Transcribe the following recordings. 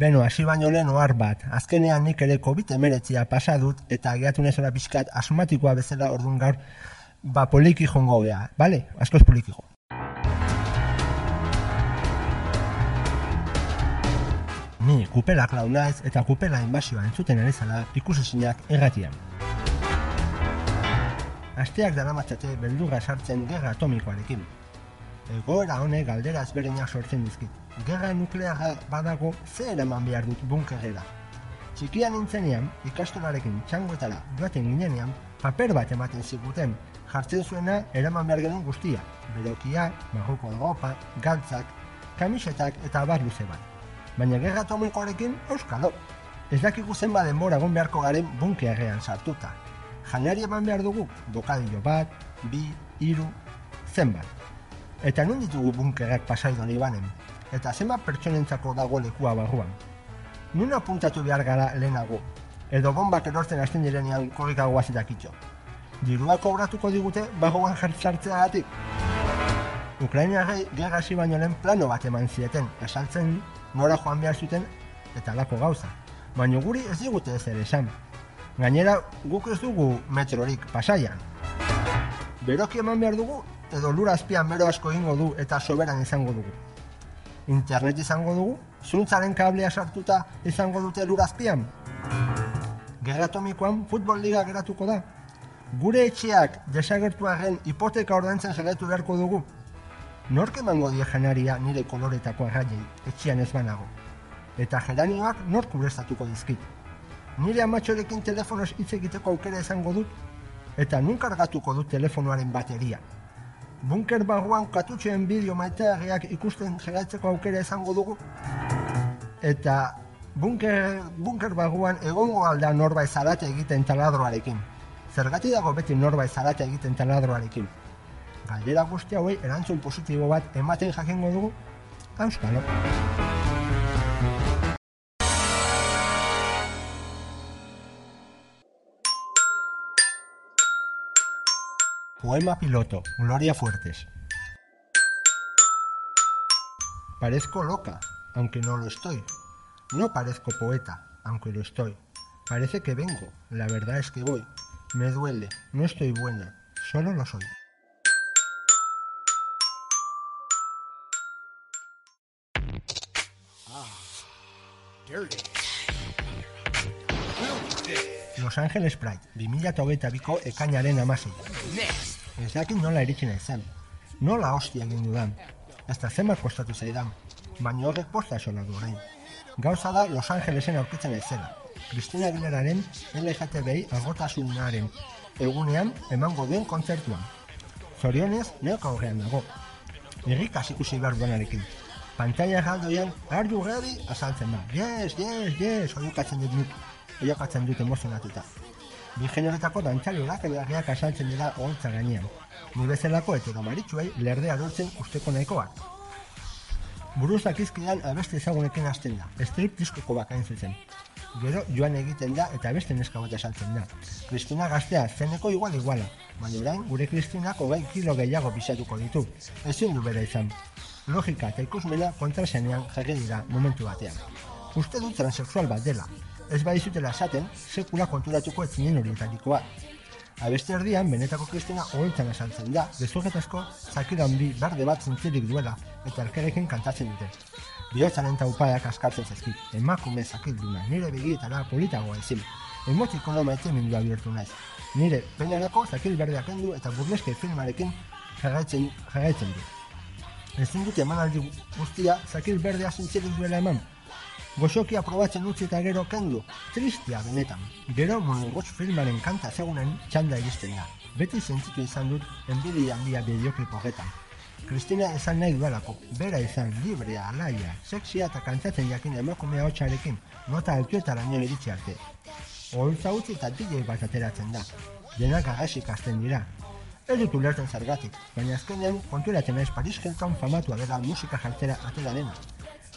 Beno, hasi baino lehen ohar bat, azkenean nik ere COVID emeretzia pasa dut eta agiatu nezera pixkat asmatikoa bezala ordun gaur, ba poliki jongo gea, bale? Askoz poliki jo. Ni kupela klaunaiz eta kupela inbasioa entzuten ere zala ikusesinak erratian. Asteak daramatzate beldurra sartzen gerra atomikoarekin. Egoera honek galdera ezberdinak sortzen dizkit. Gerra nuklearra badago ze eraman behar dut bunkerrera. Txikian nintzenean, ikastolarekin txangoetara joaten ginenean, paper bat ematen ziguten, jartzen zuena eraman behar genuen guztia. Berokiak, marruko ropa, galtzak, kamisetak eta abar luze bat. Baina gerra atomikoarekin, euskalo. Ez dakigu zenba denbora egon beharko garen bunkerrean sartuta. Janari eman behar dugu, bokadillo bat, bi, hiru, zenbat. Eta nun ditugu bunkerrak pasaidon ibanen? Eta zenbat pertsonentzako dago lekua barruan? Nun apuntatu behar gara lehenago? Edo bombak erortzen hasten direnean korrika guazetak itxo? Dirua kobratuko digute barruan jartzartzeagatik? Ukrainarrei gerra hasi baino lehen plano bat eman zieten, esaltzen nora joan behar zuten eta lako gauza. Baina guri ez digute ez ere esan. Gainera, guk ez dugu metrorik pasaian. Beroki eman behar dugu, edo lur azpian bero asko egingo du eta soberan izango dugu. Internet izango dugu, zuntzaren kablea sartuta izango dute lur azpian. Gerra atomikoan futbol liga geratuko da. Gure etxeak desagertuaren hipoteka ordaintzen jarraitu beharko dugu. Nork emango die janaria nire koloretako arraiei, etxean ez banago. Eta geranioak nork urestatuko dizkit. Nire amatxorekin telefonoz hitz egiteko aukera izango dut, eta nun kargatuko dut telefonoaren bateria. Bunker barruan katutxoen bideo maiteagiak ikusten jarraitzeko aukera izango dugu, eta bunker, bunker barruan egongo alda norbait zarate egiten taladroarekin. Zergati dago beti norbait zarate egiten taladroarekin. Galdera guzti hauei erantzun positibo bat ematen jakingo dugu, Euskalo. Poema piloto, Gloria Fuertes. Parezco loca, aunque no lo estoy. No parezco poeta, aunque lo estoy. Parece que vengo, la verdad es que voy. Me duele, no estoy buena, solo lo soy. Los Angeles Pride, 2008ko ekainaren amasei. Ez dakit nola eritxen izan. Nola hostia egin dudan. Ez da zenbat kostatu zaidan. Baina horrek posta esola du orain. Gauza da Los Angelesen aurkitzen ezela. Cristina Aguilararen LGTBI agotasunaren egunean emango duen kontzertuan. Zorionez, neok aurrean dago. Irrikaz ikusi behar duanarekin. Pantalla galdoian, are you ready? Azaltzen da. Yes, yes, yes, oiokatzen dut nik. Oiokatzen dut emozionatuta. Bi generetako dantzari beharriak asaltzen dira oholtza gainean. Ni bezalako eta maritxuei lerdea dultzen usteko nahikoak. Buruzak izkidan abeste ezagunekin hasten da, strip diskoko bakain zuzen. Gero joan egiten da eta beste neska bat esaltzen da. Kristina gaztea zeneko igual iguala, baina orain gure Kristinak hogei kilo gehiago bisatuko ditu. Ezin du bera izan. Logika eta ikusmena kontrasenean jarri dira momentu batean. Uste dut transexual bat dela. Ez badizutela esaten, sekula konturatuko etzinen horietarikoa. Abeste erdian, benetako Kristina oholtzan esaltzen da, gezurretazko zakira handi berde bat zintzirik duela, eta elkerekin kantatzen dute. Biotzaren taupadak askatzen zezkit, emakume zakilduna, nire begietara politagoa ezin. Emotiko maite mindua bihurtu naiz. Nire penarako zakil berdeak endu eta burleske filmarekin jarraitzen, jarraitzen du. Ezin dute emanaldi guztia zakil berdea zintzirik duela eman, Goxoki aprobatzen utzi eta gero kendu, tristia benetan. Gero monogotx filmaren kanta segunen txanda iristen da. Beti sentitu izan dut enbidi handia bideoklip horretan. Kristina esan nahi duelako, bera izan librea, alaia, sexia eta kantatzen jakin emakumea hotxarekin, nota altuetara nio iritsi arte. Oholtza utzi eta DJ bat ateratzen da. Denak agasik hasten dira. Ez dut ulertzen zergatik, baina azkenean konturatzen naiz Paris Hilton famatua dela musika jartera atera dena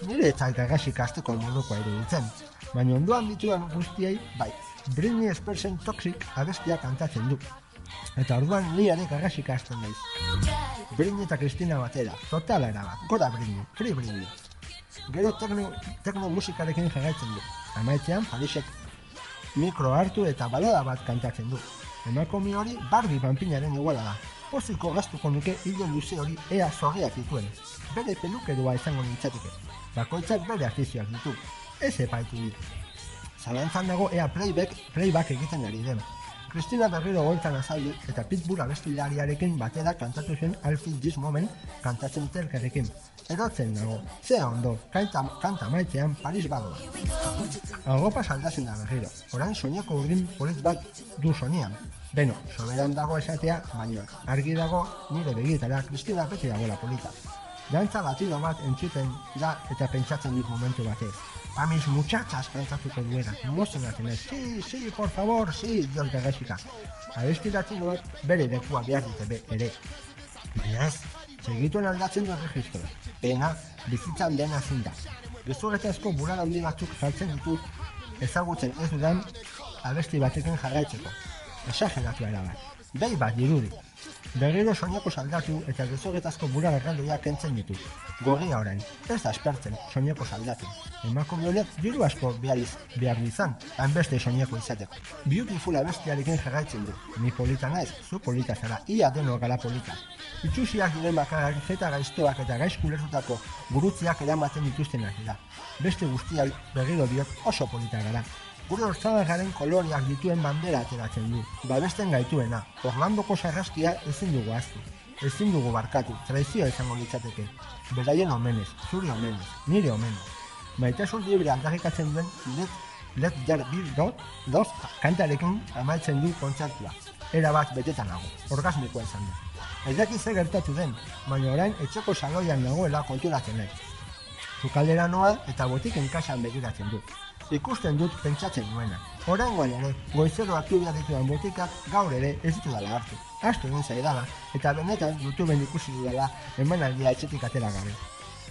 nire eta gagasik azteko modukoa iruditzen. Baina ondoan dituan guztiei, bai, Britney Spearsen Toxic abestia kantatzen du. Eta orduan ni ere gagasik azten naiz. Britney eta Kristina batera, totala erabat, gora Britney, free Britney. Gero tekno, tekno musikarekin jarraitzen du. Amaitzean, Parisek mikro hartu eta balada bat kantatzen du. Emakomi hori barbi panpinaren iguala da. Poziko gaztuko nuke hilo luze hori ea zorriak dituen. Bere pelukerua izango nintzatike. Bakoitzak bere artizioak ditu. Ez epaitu ditu. Zalantzan dago ea playback, playback egiten ari den. Kristina berriro goltan azaldu eta Pitbull abestilariarekin batera kantatu zen Alfie This Moment kantatzen telkerekin. Erotzen dago, zea ondo, kanta, kanta maitzean Paris badoa. Agopa saldazen da berriro, orain soñako urdin polit bat du soñean. Beno, soberan dago esatea, baino argi dago nire begietara Kristina beti dagoela polita. Dantza batido bat entzuten da eta pentsatzen dut momentu batez. A mis muchachas pentsatuko duena, emozionatzen ez, sí, sí, por favor, sí, dios de Gexika. Abestiratzen bat bere lekua behar dute be, ere. Ez, segituen aldatzen du registroa. Pena, bizitzan dena zin da. Gezugetazko bular handi batzuk saltzen ditut ezagutzen ez dudan abesti batekin jarraitzeko. Esageratua erabat. Behi bat dirudi. Berriro soñako saldatu eta gezogetazko bular erraldoia kentzen ditu. Gorria orain, ez da espertzen soñako saldatu. Emako honek diru asko behar, iz, behar izan, hainbeste soñako izateko. Beautiful abestiarekin jarraitzen du. Ni polita naiz, zu polita zara, ia deno gara polita. Itxusiak diren bakarrak zeta gaiztoak eta gaizkulertutako gurutziak eramaten dituztenak dira. Beste guztiak berriro diot oso polita gara. Gure orzalagaren koloriak dituen bandera ateratzen du. Babesten gaituena, Orlandoko sarraskia ezin dugu aztu. Ezin dugu barkatu, traizioa izango litzateke. Beraien omenez, zuri omenez, nire omenez. Maitasun libre aldarrikatzen duen let, let there be God, doz, kantarekin amaitzen du kontzertua. Era bat betetan nago, orgasmikoa izan du. Ez daki ze gertatu den, baina orain etxeko saloian nagoela konturatzen nahi. Zukaldera noa eta botiken kasan begiratzen dut ikusten dut pentsatzen nuena. Horangoan ere, goizero hartu behar dituan botikak gaur ere ez ditu dala hartu. Astu egin zaidala, eta benetan YouTubeen ikusi dudala emanaldia etxetik atera gabe.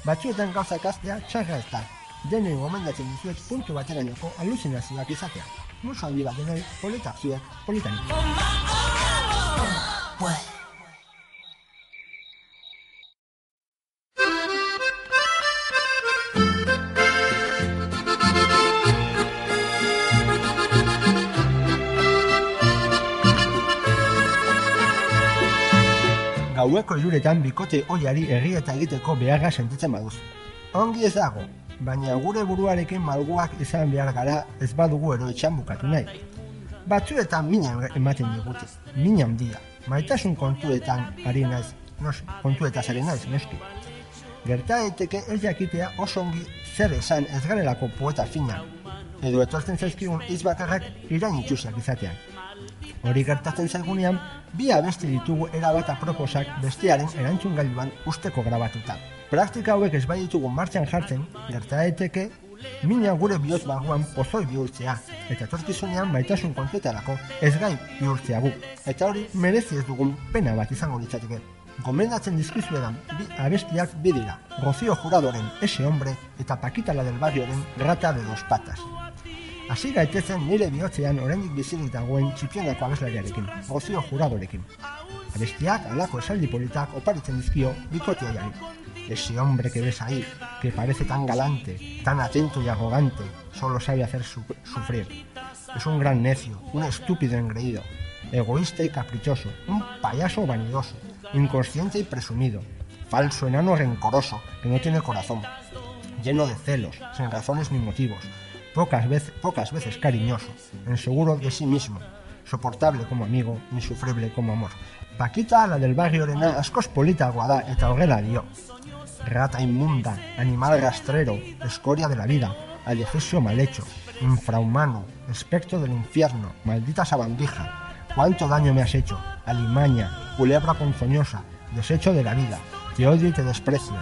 Batzuetan gauza ikastea txarra ez da. Denei gomendatzen dizuet puntu baterainoko aluzinazioak izatea. Muso handi bat denoi, polita zuek, politanik. Gaueko iruretan bikote oiari egi eta egiteko beharra sentitzen baduzu. Ongi ez dago, baina gure buruarekin malguak izan behar gara ez badugu eroitxan bukatu nahi. Batzuetan mina ematen digute, mina handia. Maitasun kontuetan ari naiz, nos, kontuetaz ari naiz, noski. Gerta daiteke ez jakitea oso ongi zer esan ez garelako poeta fina, edo etortzen zaizkigun hitz bakarrak irain itxusiak izatean. Hori gertatzen zaigunean, bi abesti ditugu erabat aproposak bestearen erantzun gailuan usteko grabatuta. Praktika hauek ez bai ditugu martxan jartzen, gerta daiteke, mina gure bihotz baguan pozoi bihurtzea, eta etorkizunean maitasun kontuetarako ez gain bihurtzea gu. Eta hori merezi ez dugun pena bat izango litzateke. Gomendatzen dizkizuedan bi abestiak bi dira, Rocío Juradoren Ese Hombre eta Paquita la del Barrioren Rata de dos Patas. Hasi gaitezen nire bihotzean oraindik bizirik dagoen txipionako abeslariarekin, Rocío Juradorekin. Abestiak alako esaldi politak oparitzen dizkio bikote jari. Ese hombre que ves ahí, que parece tan galante, tan atento y arrogante, solo sabe hacer su sufrir. Es un gran necio, un estúpido engreído, egoísta y caprichoso, un payaso vanidoso, inconsciente y presumido, falso enano rencoroso, que no tiene corazón, lleno de celos, sin razones ni motivos, pocas veces, pocas veces cariñoso, inseguro de sí mismo, soportable como amigo, insufrible como amor. Paquita, la del barrio Arena, askoz politagoa da eta horrela dio. Rata inmunda, animal rastrero, escoria de la vida, adefesio mal hecho, infrahumano, espectro del infierno, maldita sabandija, cuánto daño me has hecho, alimaña, culebra ponzoñosa, desecho de la vida, te odio y te desprecio,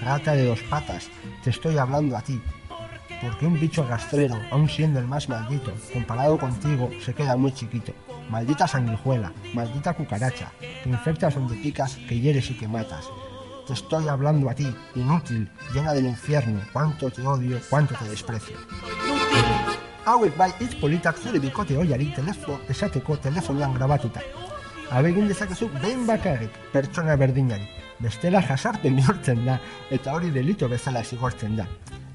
rata de dos patas, te estoy hablando a ti, porque un bicho rastrero, aun siendo el más maldito, comparado contigo, se queda muy chiquito. Maldita sanguijuela, maldita cucaracha, que infectas donde picas, que hieres y que matas. Te estoy hablando a ti, inútil, llena del infierno, cuánto te odio, cuánto te desprecio. Hauek bai hitz politak zure bikote oiari telefo esateko telefonoan grabatuta. Abegin dezakezu behin bakarrik pertsona berdinari, bestela jasarpen bihurtzen da, eta hori delito bezala zigortzen da.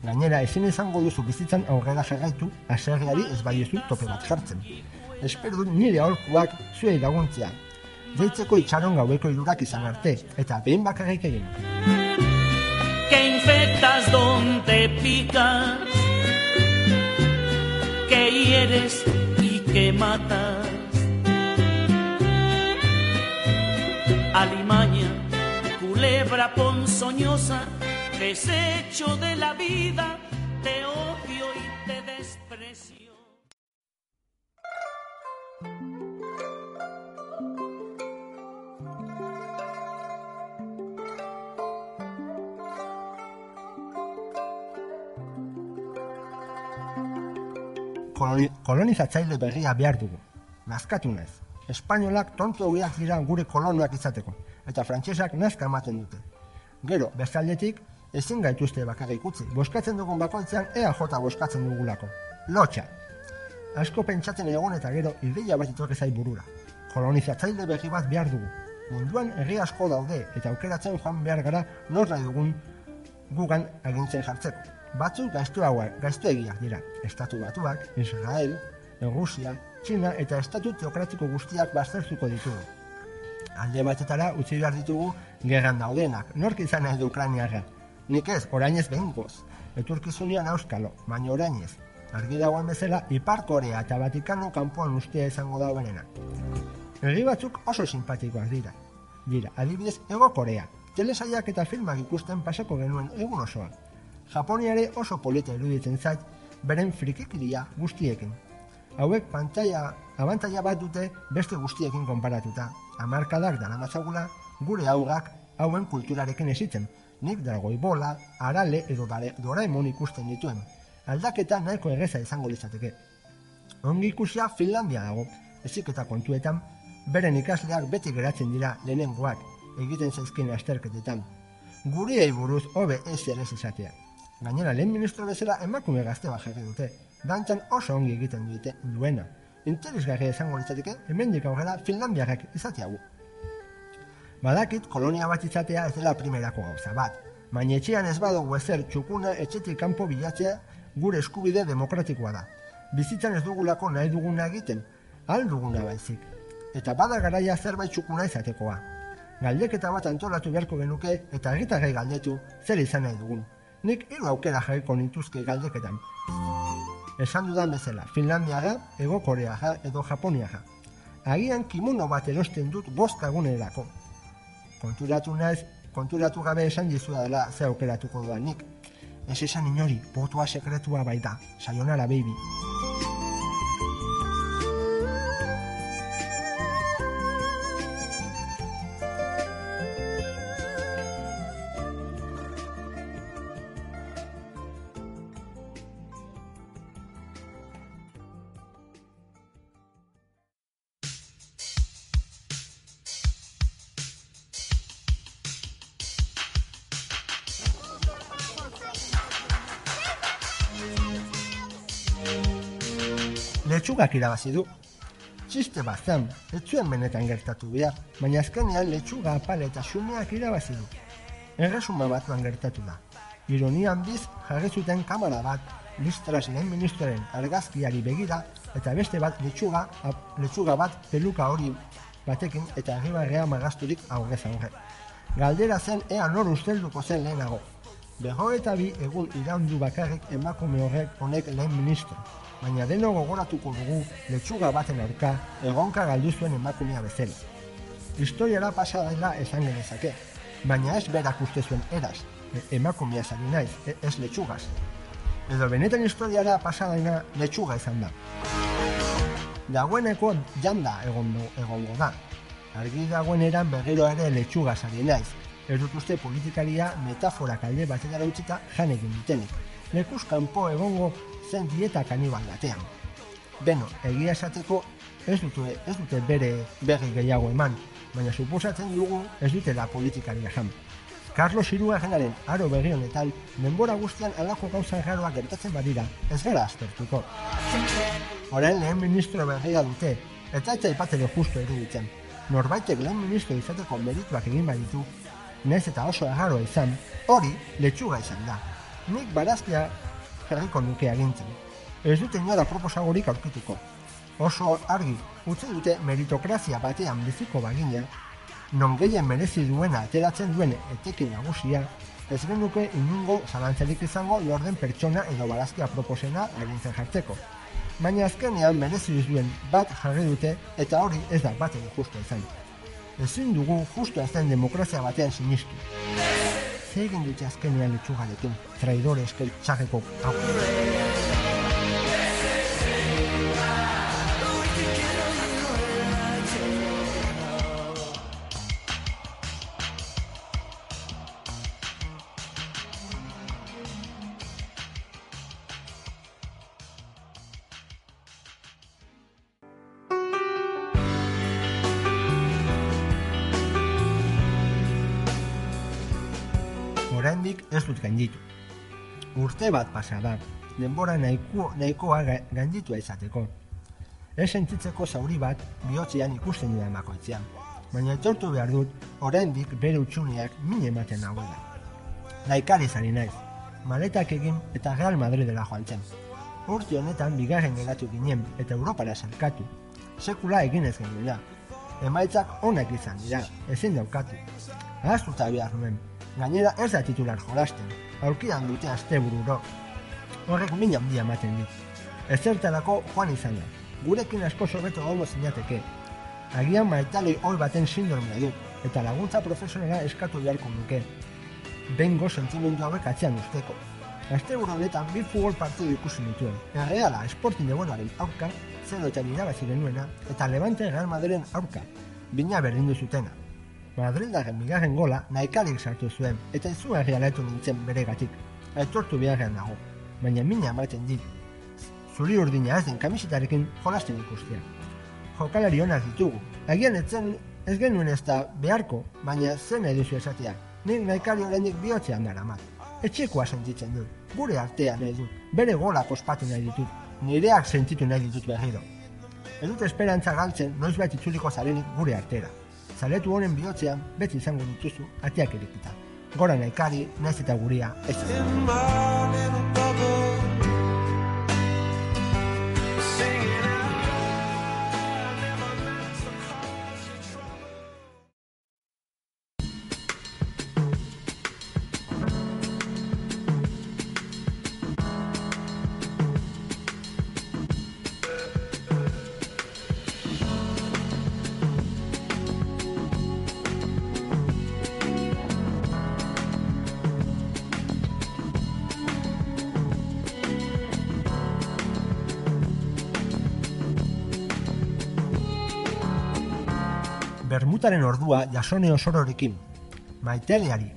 Gainera, ezin izango duzu bizitzan aurrera jarraitu, aserriari ez badiezu tope bat jartzen. Espero dut nire aholkuak zuei laguntzea. Deitzeko itxaron gaueko irurak izan arte, eta behin bakarrik egin. que infectas donde picas, que hieres y que matas. Alimaña, culebra ponzoñosa, desecho de la vida, te odio y te desprecio. Koloni, kolonizatzaile berria behar dugu. Nazkatu naiz. Espainolak tonto dira gure kolonoak izateko, eta frantsesak nazka ematen dute. Gero, bestaldetik, ezin gaituzte bakarrik utzi. Boskatzen dugun bakoitzean EAJ boskatzen dugulako. Lotxa. Asko pentsatzen egon eta gero ideia bat itorri zai burura. Kolonizatzaile berri bat behar dugu. Munduan herri asko daude eta aukeratzen joan behar gara nor nahi dugun gugan agintzen jartzeko. Batzuk gaiztuagoak, gaiztuegiak dira. Estatu batuak, Israel, Rusia, Txina eta estatu teokratiko guztiak baztertuko ditugu. Alde batetara utzi behar ditugu gerran daudenak. Nork izan nahi du Ukrainiarra? Nik ez, orainez behingoz. Eturkizunean auskalo, baina orainez. Argi dagoen bezala, Ipar Korea eta Vatikano kanpoan ustea izango da berena. Herri batzuk oso simpatikoak dira. Dira, adibidez, Ego Korea. Telesaiak eta filmak ikusten pasako genuen egun osoa. Japoniare oso polita iruditzen zait, beren frikikiria guztiekin. Hauek pantalla, abantaila bat dute beste guztiekin konparatuta. Hamarkadak daramatzagula, gure aurrak hauen kulturarekin esitzen. Nik dragoi bola, arale edo dare, doraemon ikusten dituen. Aldaketa nahiko erreza izango litzateke. Ongi ikusia Finlandia dago, ezik eta kontuetan, beren ikasleak beti geratzen dira lehenengoak, egiten zaizkien asterketetan. Guriei buruz hobe ez ere ez izatea. Gainera, lehen ministro bezala emakume gazte bat jarri dute. Dantzan oso ongi egiten dute duena. Interesgarria izango litzateke, hemendik aurrera Finlandiarrak izateagu. Badakit, kolonia bat izatea ez dela primerako gauza bat. Baina etxean ez badugu ezer txukuna etxetik kanpo bilatzea gure eskubide demokratikoa da. Bizitzan ez dugulako nahi duguna egiten, al duguna baizik. Eta bada garaia zerbait txukuna izatekoa. Galdeketa bat antolatu beharko genuke eta herritarrei galdetu zer izan nahi dugun. Nik hiru aukera jarriko nituzke galdeketan. Esan dudan bezala, Finlandiaga, Ego Koreaga edo Japoniaga. Agian kimono bat erosten dut bost egunerako. Konturatu naiz, konturatu gabe esan dizua dela ze aukeratuko duan nik. Ez esan inori, botua sekretua baita. Sayonara, baby. Letxugak irabazi du. Txiste bat zen, ez zuen benetan gertatu behar, baina azkenean letxuga apal eta xumeak irabazi du. Erresuma batuan gertatu da. Ironian biz jarri zuten kamara bat, listras lehen ministroaren argazkiari begira, eta beste bat letxuga, ap- letxuga bat peluka hori batekin eta erribarrea magazturik aurrez aurre. Galdera zen ea nor ustelduko zen lehenago. Eta bi egun iraundu bakarrik emakume horrek honek lehen ministro, baina deno gogoratuko dugu letxuga baten aurka egonka galdu zuen emakumea bezala. Historiara pasa dela esan genezake, baina ez berak uste zuen eraz, e- emakumea zari naiz, e- ez letxugaz. Edo benetan historiara pasa dena letxuga izan da. Dagoeneko janda egongo, egongo da. Argi dagoen eran berriro ere letxuga zari naiz. Ez dut uste politikaria metaforak alde batetara utzita jan egin dutenik. Lekuz kanpo egongo zen dieta kanibal batean. Beno, egia esateko ez dute, ez dute bere berri gehiago eman, baina suposatzen dugu ez dutela politikaria jan. Carlos Hirugarrenaren aro berri honetan, denbora guztian alako gauza erraroak gertatzen badira, ez gara aztertuko. Orain lehen ministro berria dute, eta eta ipatere justo iruditzen. Norbaitek lehen ministro izateko merituak egin baditu, naiz eta oso erraroa izan, hori letxuga izan da. Nik barazkia jarriko nuke agintzen. Ez dute inora proposagorik aurkituko. Oso argi, utzi dute meritokrazia batean biziko bagina, non gehien merezi duena ateratzen duen etekin nagusia, ez genuke inungo zalantzarik izango lorden pertsona edo barazkia proposena agintzen jartzeko. Baina azkenean merezi duen bat jarri dute eta hori ez da baten justu izan. Ezin dugu justu ez demokrazia batean sinistu. Zer egin dute azkenean letxugarekin, traidore eskel txarreko hau. Oraindik ez dut gainditu. Urte bat pasa da, denbora nahiko, nahikoa ga- gainditua izateko. Ez sentitzeko zauri bat bihotzean ikusten dudan bakoitzean. Baina etortu behar dut, oraindik bere utxuneak min ematen nagoela. Naikari zari naiz, maletak egin eta Real Madridela joan zen. Urte honetan bigarren geratu ginen eta Europara salkatu. Sekula egin ez genuela. Emaitzak onak izan dira, ezin daukatu. Ahaztuta behar nuen, gainera ez da titular jolasten, aurkidan dute astebururo. Horrek min handia ematen dit. Ezertarako joan izan da, gurekin asko sobeto gauro zinateke. Agian maitali hoi baten sindromea dut, eta laguntza profesionala eskatu beharko nuke. Bengo sentimendu hauek atzean usteko. Asteburu honetan bi futbol partidu ikusi nituen. Erreala Sporting de Buenoaren aurka, 0 eta irabazi genuena, eta Levante Real Madrilen aurka, bina berdindu zutena. Madrildarren bigarren gola nahikalik sartu zuen, eta izugarri alaitu nintzen beregatik. Aitortu beharrean dago, baina mina ematen dit. Zuri urdina ez den kamisetarekin jolasten ikustia. Jokalari onak ditugu. Agian etzen ez genuen ez da beharko, baina zen nahi duzu esatea. Nik nahikari oraindik bihotzean dara mat. Etxekoa sentitzen dut, gure artean nahi dut, bere golak ospatu nahi ditut, nireak sentitu nahi ditut berriro. Ez dut esperantza galtzen noiz bat itzuliko zarenik gure artera. Zaletu honen bihotzean beti izango dituzu ateak erikita. Gora nahikari, naiz eta guria, ez ordua jasone osororekin. Maiteleari.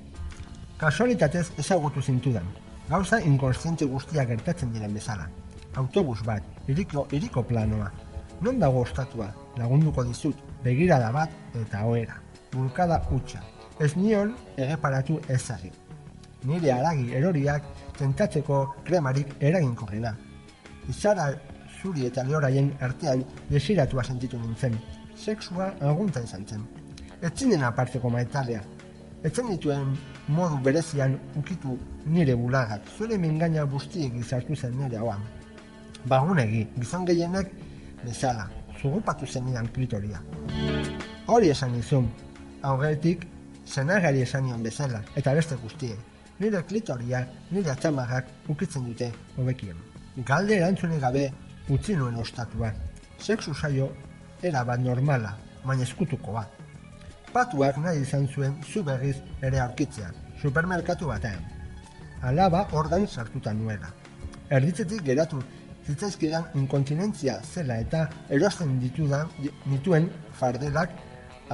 Kasualitatez ezagutu zintudan. Gauza inkonstiente guztiak gertatzen diren bezala. Autobus bat, iriko, iriko planoa. Non dago ostatua, lagunduko dizut, begirada bat eta oera. Bulkada hutsa. Ez nion erreparatu ezari. Nire aragi eroriak tentatzeko kremarik eraginkorrena. Izara zuri eta lehoraien artean desiratua sentitu nintzen. Sexua agunta izan zen. Ez zinen aparteko maitalea. Etzen dituen modu berezian ukitu nire bulagak. Zure mingaina guztiek izartu zen nire hauan. Bagunegi, gizon gehienek bezala, zugupatu zenidan klitoria. Hori esan izun, aurretik zenagari esan nion bezala, eta beste guztiek. Nire klitoria, nire atzamarrak ukitzen dute hobekien. Galde erantzunik gabe utzi nuen ostatua. Sexu saio era bat normala, baina eskutuko bat. Patuak nahi izan zuen zu berriz ere aurkitzea, supermerkatu batean. Alaba ordan sartuta nuela. Erditzetik geratu zitzaizkidan inkontinentzia zela eta erosten ditudan, nituen fardelak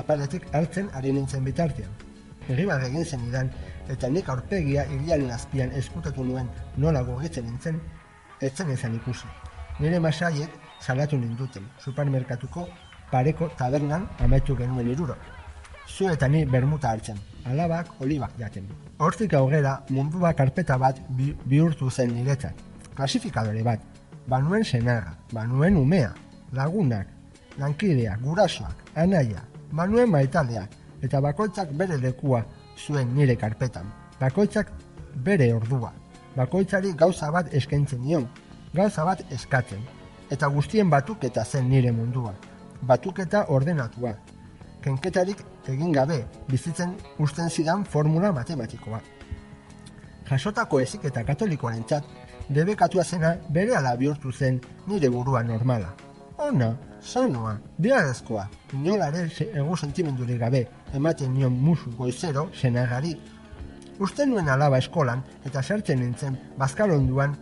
apaletik hartzen ari nintzen bitartean. Irribar egin zenidan eta nik aurpegia iriaren azpian eskutatu nuen nola gogitzen nintzen, etzen ezan ikusi. Nire masaiek salatu ninduten, supermerkatuko pareko tabernan amaitu genuen iruro. Zu eta ni bermuta hartzen, alabak olibak jaten. Hortik aurrera mundua karpeta bat bi, bihurtu zen niretzat. Klasifikadore bat, banuen senarra, banuen umea, lagunak, lankideak, gurasoak, anaia, banuen maitaleak, eta bakoitzak bere lekua zuen nire karpetan. Bakoitzak bere ordua. Bakoitzari gauza bat eskaintzen nion, gauza bat eskatzen. Eta guztien batuketa zen nire mundua. Batuketa ordenatua. Kenketarik egin gabe, bizitzen usten zidan formula matematikoa. Jasotako eziketa katolikoaren txat, debekatua zena bere ala bihurtu zen nire burua normala. Ona, sanoa, beharrezkoa, inolare egu sentimendurik gabe, ematen nion musu goizero senagari. Uste nuen alaba eskolan eta sartzen nintzen bazkalonduan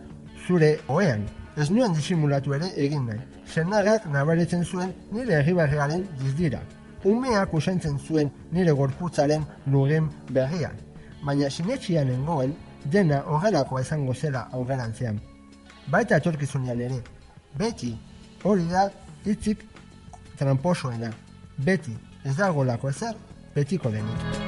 zure oean. Ez nuen disimulatu ere egin nahi. Senagak nabaritzen zuen nire egibarrearen dizdira. Umeak usaintzen zuen nire gorputzaren lugen berria. Baina sinetxian nengoen, dena horrelakoa izango zela aurrerantzean. Baita etorkizunean ere. Beti, hori da hitzik tramposoena. Beti, ez dagolako ezer, betiko denik.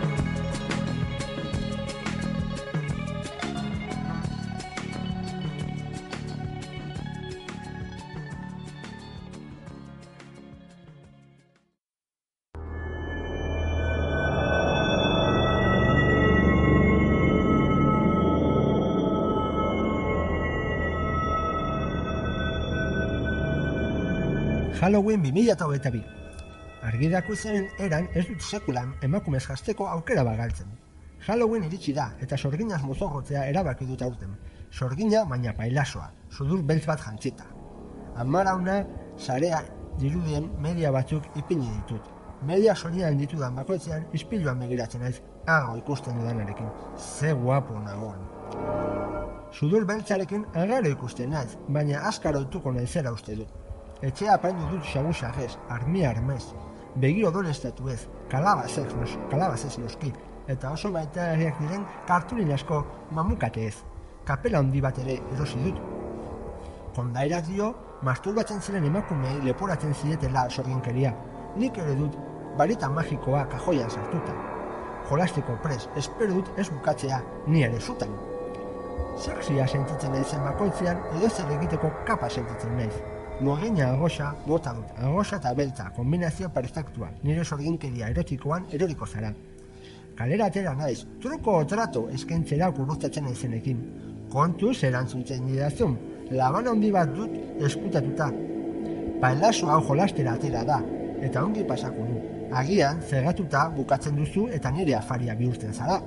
Halloween 2022. Argidako zen eran ez dut sekulan emakumez jasteko aukera bagaltzen. Halloween iritsi da eta sorginaz mozorrotzea erabaki dut aurten. Sorgina baina pailasoa, sudur beltz bat jantzita. Amarauna sarea dirudien media batzuk ipini ditut. Media sonian ditudan bakoitzean ispiluan begiratzen naiz ago ikusten dudanarekin. Ze guapo nagoen. Sudur beltzarekin agaro ikusten naiz, baina askar oituko naizera uste dut. Etxea apaindu dut xabu xagez, armi armez, begi odolestatu ez, kalabazez, nos, kalabazez noski, eta oso maiteariak diren kartulin asko mamukate ez. Kapela handi bat ere erosi dut. Kondairak dio, masturbatzen ziren emakumei leporatzen zietela sorginkeria. Nik ere dut, barita magikoa kajoian sartuta. Jolastiko pres, espero dut ez bukatzea ni ere zutan. Sexia sentitzen naizen bakoitzean edo zer egiteko kapa sentitzen naiz. Nuagina agosa bota dut, agosa eta beltza, kombinazio perfektua, nire sorginkeria erotikoan eroriko zara. Kalera atera naiz, truko trato eskentzera guruztatzen naizenekin. Kontuz erantzuntzen didazun, labana handi bat dut eskutatuta. Pailaso hau jolastera atera da, eta ongi pasako du. Agian, zergatuta bukatzen duzu eta nire afaria bihurtzen zara.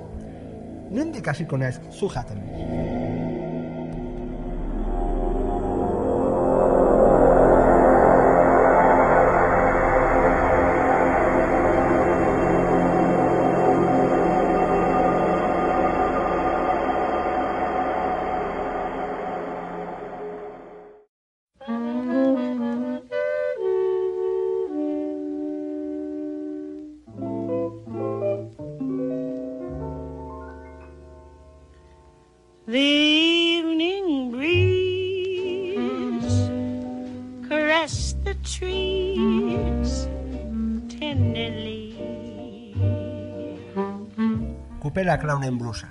Nondik hasiko naiz zu jaten. Kupela klaunen blusa.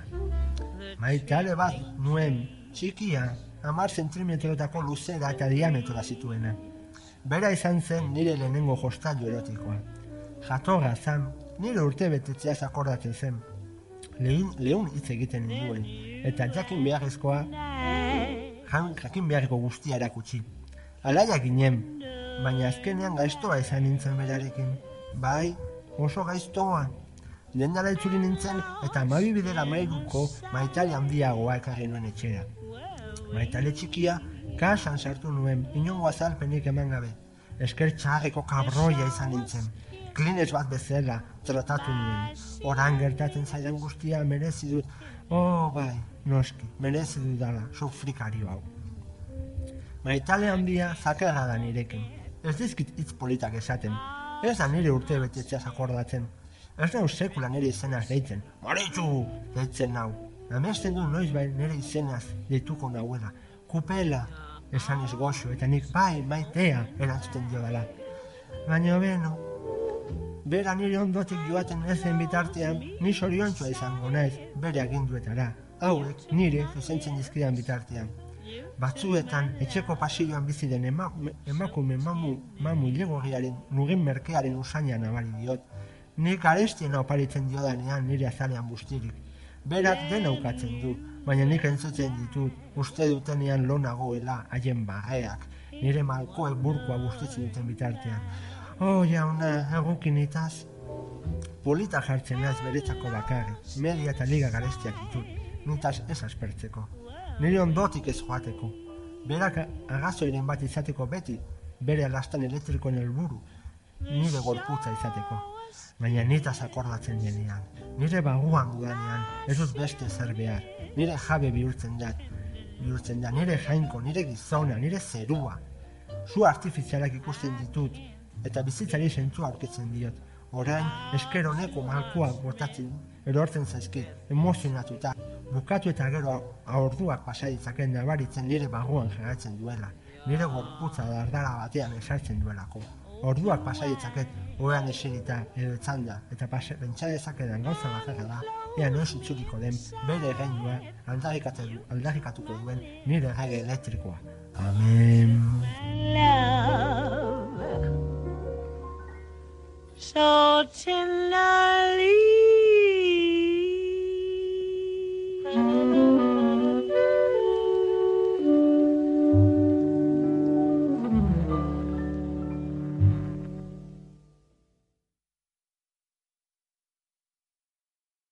Maitale bat nuen txikia amar zentimetrotako luzera eta diametroa zituena. Bera izan zen nire lehenengo jostailu erotikoa. Jatorra zan, nire urte betetzeaz akordatzen zen. Lehun, lehun hitz egiten nuen, eta jakin beharrezkoa, jan, jakin beharreko guztia erakutsi. Alaia ginen, baina azkenean gaiztoa izan nintzen berarekin. Bai, oso gaiztoa. Dendara itzuli nintzen eta amabi bidera mairuko maitale handiagoa ekarri nuen etxera. Maitale txikia kasan sartu nuen, inongo azalpenik eman gabe. Esker txarreko kabroia izan nintzen. Klinez bat bezala tratatu nuen. Oran gertatzen zaidan guztia merezi dut. Oh, bai, noski, merezi dut dala, sufrikario hau. Maitale handia zakarra da nirekin. Ez dizkit hitz politak esaten. Ez da nire urte betetzeaz akordatzen. Ez nau sekula nire izenaz deitzen. Maritxu! Deitzen nau. Amesten du noiz bai nire izenaz deituko nauela. Kupela! Esan ez goxo, eta nik bai maitea erantzuten dio dela. Baina beno, bera nire ondotik joaten ezen bitartean, ni soriontsua izango naiz bere aginduetara. Hauek nire zuzentzen dizkidan bitartean. Batzuetan, etxeko pasilloan bizi den emakume, emakume mamu, mamu ilegorriaren nugin merkearen usaina nabari diot. Nik arestien oparitzen diodanean nire azalean bustirik. Berak dena ukatzen du, baina nik entzutzen ditut, uste dutenean lo nagoela haien barreak, nire malkoek burkoa bustitzen duten bitartean. Oh, jauna, egukinitaz, Polita jartzen naiz beretzako bakarrik, media eta liga garestiak ditut, nitaz ez aspertzeko. Nire ondotik ez joateko. Berak agazoiren bat izateko beti, bere lastan elektrikoen helburu, nire gorputza izateko. Baina nitaz akordatzen denean, nire baguan dudanean, ez dut beste zer behar, nire jabe bihurtzen da, bihurtzen da, nire jainko, nire gizona, nire zerua. Zu artifizialak ikusten ditut, eta bizitzari zentzua aurkitzen diot. Orain, esker honeko malkoak botatzen, erortzen zaizkit, emozionatuta, bukatu eta gero aurduak pasa ditzaken nabaritzen nire bagoan geratzen duela, nire gorputza dardara batean esartzen duelako. Orduak pasa ditzaket, oean eserita edo etzanda, eta pasa, pentsa dezakedan gauza bakarra da, ea noiz itzuliko den bere geinua aldarrikatuko duen nire rege elektrikoa. Amen. love so tender